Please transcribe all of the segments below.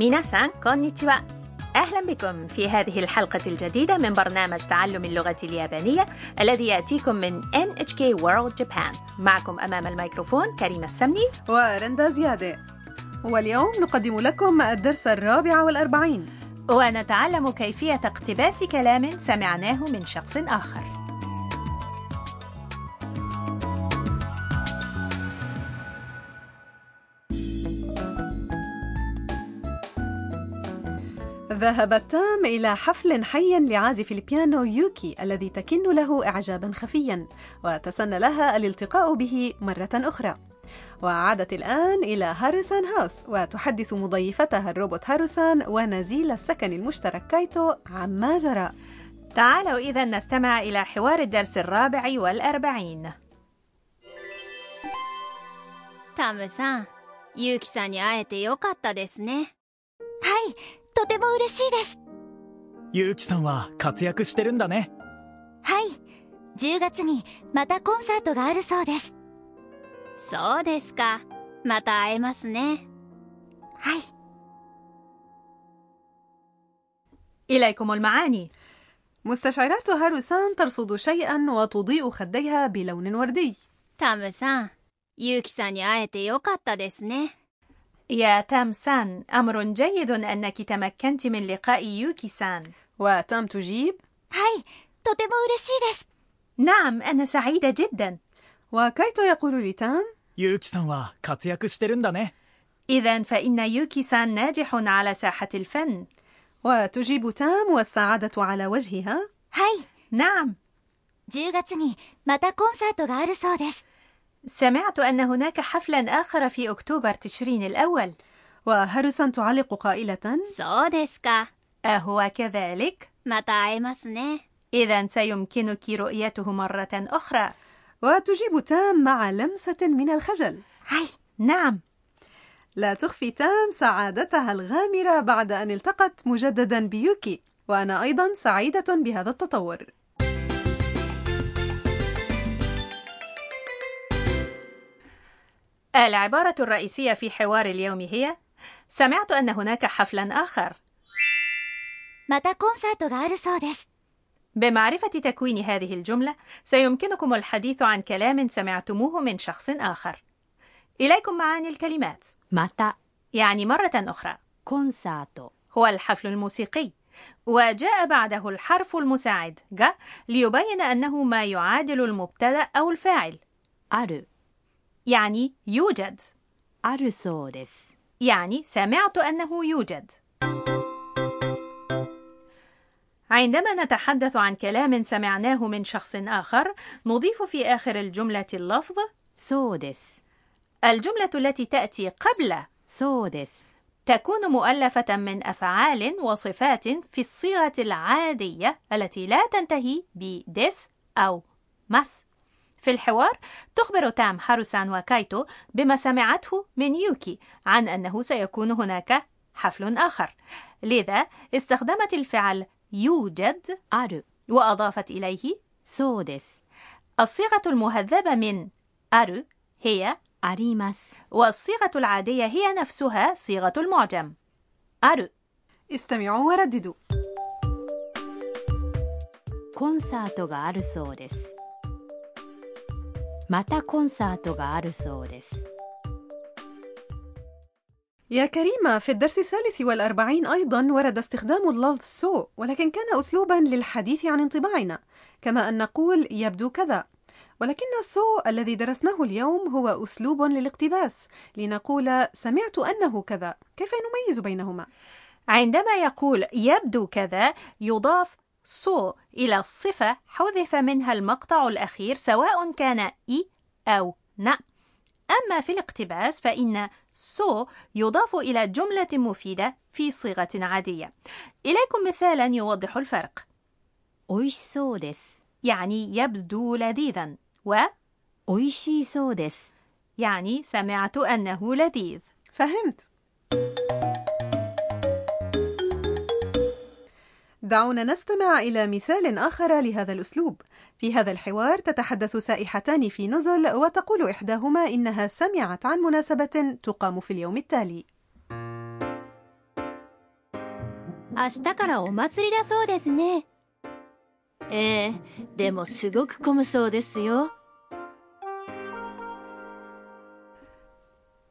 ميناسان كونيتشوا أهلا بكم في هذه الحلقة الجديدة من برنامج تعلم اللغة اليابانية الذي يأتيكم من NHK World Japan. معكم أمام الميكروفون كريمة السمني. ورندا زيادة. واليوم نقدم لكم الدرس الرابع والأربعين. ونتعلم كيفية اقتباس كلام سمعناه من شخص آخر. ذهب تام إلى حفل حي لعازف البيانو يوكي الذي تكن له إعجابا خفيا وتسنى لها الالتقاء به مرة أخرى وعادت الآن إلى هاروسان هاوس وتحدث مضيفتها الروبوت هاروسان ونزيل السكن المشترك كايتو عما جرى تعالوا إذا نستمع إلى حوار الدرس الرابع والأربعين タムさん、ユウキさんに会えてよかったですね。はい、 とても嬉しいです。ゆうきさんは活躍してるんだねはい、10月にまたコンサートがあるそうです。そうですか。また会えますね。はい、 إليكم المعاني مستشعرات هاروسان ترصد شيئا وتضيء خديها بلون وردي タムさん、ユウキさんに会えてよかったですね。 يا تام سان أمر جيد أنك تمكنت من لقاء يوكي سان وتام تجيب はい、とても嬉しいです。 نعم أنا سعيدة جدا وكايتو يقول لتام ゆうきさんは活躍してるんだね إذا فإن يوكي سان ناجح على ساحة الفن وتجيب تام والسعادة على وجهها はい、 نعم 10月にまたコンサートがあるそうです。 سمعت أن هناك حفلا آخر في أكتوبر تشرين الأول وهاروسان تعلق قائلة そうですか。 أهو كذلك؟ また会えますね。 إذا سيمكنك رؤيته مرة أخرى وتجيب تام مع لمسة من الخجل はい、 نعم لا تخفي تام سعادتها الغامرة بعد أن التقت مجددا بيوكي وأنا أيضا سعيدة بهذا التطور العبارة الرئيسية في حوار اليوم هي سمعت أن هناك حفلا آخر またコンサートがあるそうです。 بمعرفة تكوين هذه الجملة سيمكنكم الحديث عن كلام سمعتموه من شخص آخر إليكم معاني الكلمات また يعني مرة أخرى コンサート هو الحفل الموسيقي وجاء بعده الحرف المساعد جا ليبين أنه ما يعادل المبتدأ أو الفاعل ある يعني يوجد あるそうです يعني سمعت أنه يوجد عندما نتحدث عن كلام سمعناه من شخص آخر نضيف في آخر الجملة اللفظ そうです الجملة التي تأتي قبل そうです تكون مؤلفة من أفعال وصفات في الصيغة العادية التي لا تنتهي بدس أو مس في الحوار تخبر تام هاروسان وكايتو بما سمعته من يوكي عن أنه سيكون هناك حفل آخر لذا استخدمت الفعل يوجد ある وأضافت إليه そうです الصيغة المهذبة من أرو هي あります والصيغة العادية هي نفسها صيغة المعجم أرو استمعوا ورددوا コンサートがあるそうです またコンサートがあるそうです يا كريمة في الدرس الثالث والأربعين أيضا ورد استخدام اللفظ سو ولكن كان أسلوبا للحديث عن انطباعنا كما أن نقول يبدو كذا ولكن السو الذي درسناه اليوم هو أسلوب للاقتباس لنقول سمعت أنه كذا كيف نميز بينهما؟ عندما يقول يبدو كذا يضاف صو إلى الصفة حذف منها المقطع الأخير سواء كان إي أو ن. أما في الاقتباس فإن سو يضاف إلى جملة مفيدة في صيغة عادية. إليكم مثالا يوضح الفرق. يعني يبدو لذيذا. و؟ يعني سمعت أنه لذيذ. فهمت. دعونا نستمع إلى مثال آخر لهذا الأسلوب في هذا الحوار تتحدث سائحتان في نزل وتقول إحداهما إنها سمعت عن مناسبة تقام في اليوم التالي 明日からお祭りだそうですねええ、でもすごく混むそうですよ。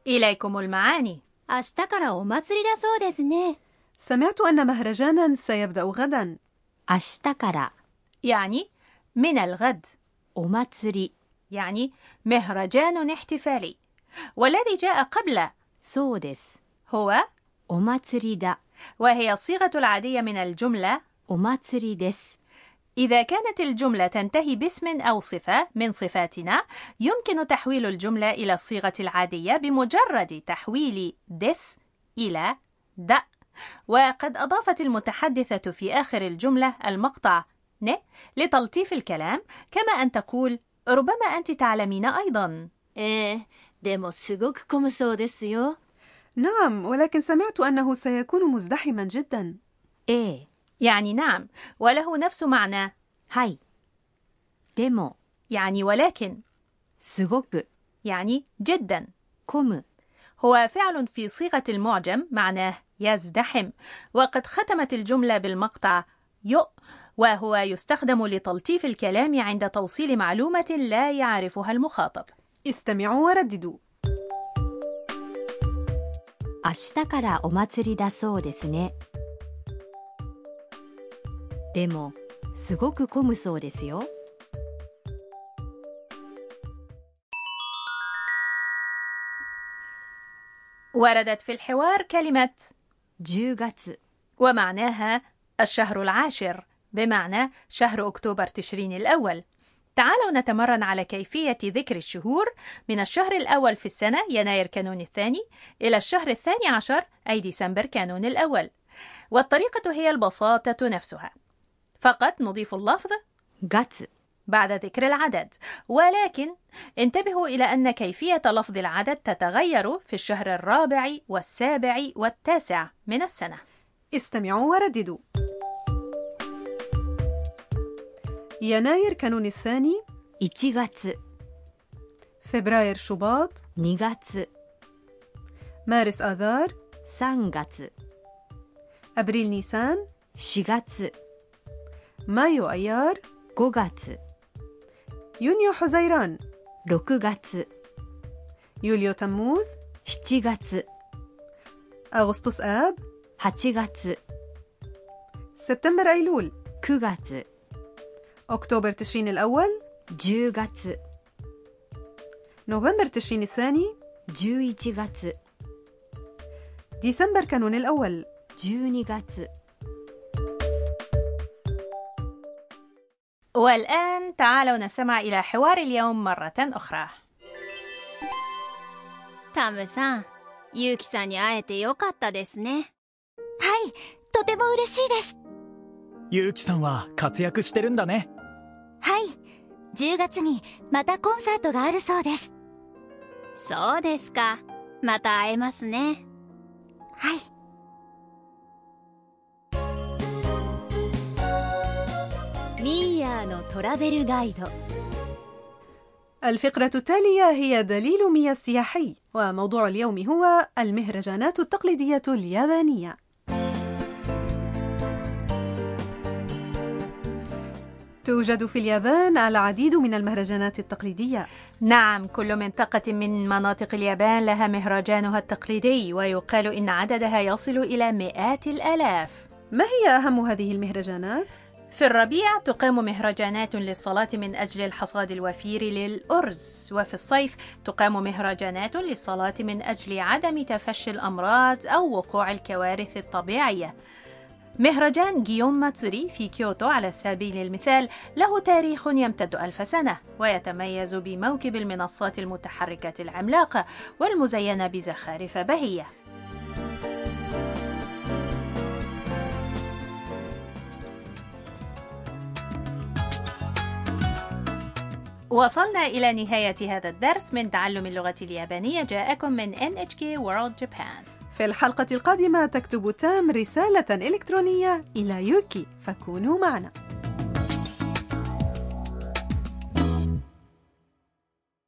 إليكم المعاني 明日からお祭りだそうですね سمعت أن مهرجانا سيبدأ غدا 明日から يعني من الغد お祭り、 يعني مهرجان احتفالي والذي جاء قبل そうです。 هو お祭りだ。 وهي الصيغة العادية من الجملة お祭りです。 إذا كانت الجملة تنتهي باسم أو صفة من صفاتنا يمكن تحويل الجملة إلى الصيغة العادية بمجرد تحويل دس إلى د وقد أضافت المتحدثة في آخر الجملة المقطع ن لتلطيف الكلام كما أن تقول ربما أنت تعلمين أيضا. إيه، نعم ولكن سمعت أنه سيكون مزدحما جدا. إيه يعني نعم وله نفس معنى. はい. でも. يعني ولكن. すごく يعني جدا. 混む. هو فعل في صيغة المعجم معناه يزدحم وقد ختمت الجملة بالمقطع يؤ وهو يستخدم لتلطيف الكلام عند توصيل معلومة لا يعرفها المخاطب استمعوا ورددوا 明日からお祭りだそうですね。でも、すごく混むそうですよ。 وردت في الحوار كلمة 10月、ومعناها الشهر العاشر بمعنى شهر أكتوبر تشرين الأول. تعالوا نتمرن على كيفية ذكر الشهور من الشهر الأول في السنة يناير كانون الثاني إلى الشهر الثاني عشر أي ديسمبر كانون الأول. والطريقة هي البساطة نفسها. فقط نضيف اللفظ 月、بعد ذكر العدد ولكن انتبهوا إلى أن كيفية لفظ العدد تتغير في الشهر الرابع والسابع والتاسع من السنة استمعوا ورددوا يناير كانون الثاني 1月、 فبراير شباط 2月、 مارس آذار 3月、 أبريل نيسان 4月、 مايو أيار 5月、 يونيو حزيران 6月、 يوليو تموز 7月、 أغسطس آب 8月、 سبتمبر أيلول 9月、 أكتوبر تشرين الأول 10月、 نوفمبر تشرين الثاني 11月、 ديسمبر كانون الأول 12月、 والآن تعالوا نستمع إلى حوار اليوم مرة أخرى タムさんユウキさんに会えてよかったですねはいとても嬉しいですゆうきさんは活躍してるんだねはい10月にまたコンサートがあるそうですそうですかまた会えますねはい ミーヤーのトラベルガイド الفقرة التالية هي دليل مياه السياحي وموضوع اليوم هو المهرجانات التقليدية اليابانية توجد في اليابان العديد من المهرجانات التقليدية نعم كل منطقة من مناطق اليابان لها مهرجانها التقليدي ويقال إن عددها يصل إلى مئات الآلاف ما هي أهم هذه المهرجانات؟ في الربيع تقام مهرجانات للصلاة من أجل الحصاد الوفير للأرز وفي الصيف تقام مهرجانات للصلاة من أجل عدم تفشي الأمراض أو وقوع الكوارث الطبيعية. مهرجان جيون ماتسوري في كيوتو على سبيل المثال له تاريخ يمتد ألف سنة ويتميز بموكب المنصات المتحركة العملاقة والمزينة بزخارف بهية. وصلنا إلى نهاية هذا الدرس من تعلم اللغة اليابانية. جاءكم من NHK World Japan. في الحلقة القادمة تكتب تام رسالة إلكترونية إلى يوكي. فكونوا معنا.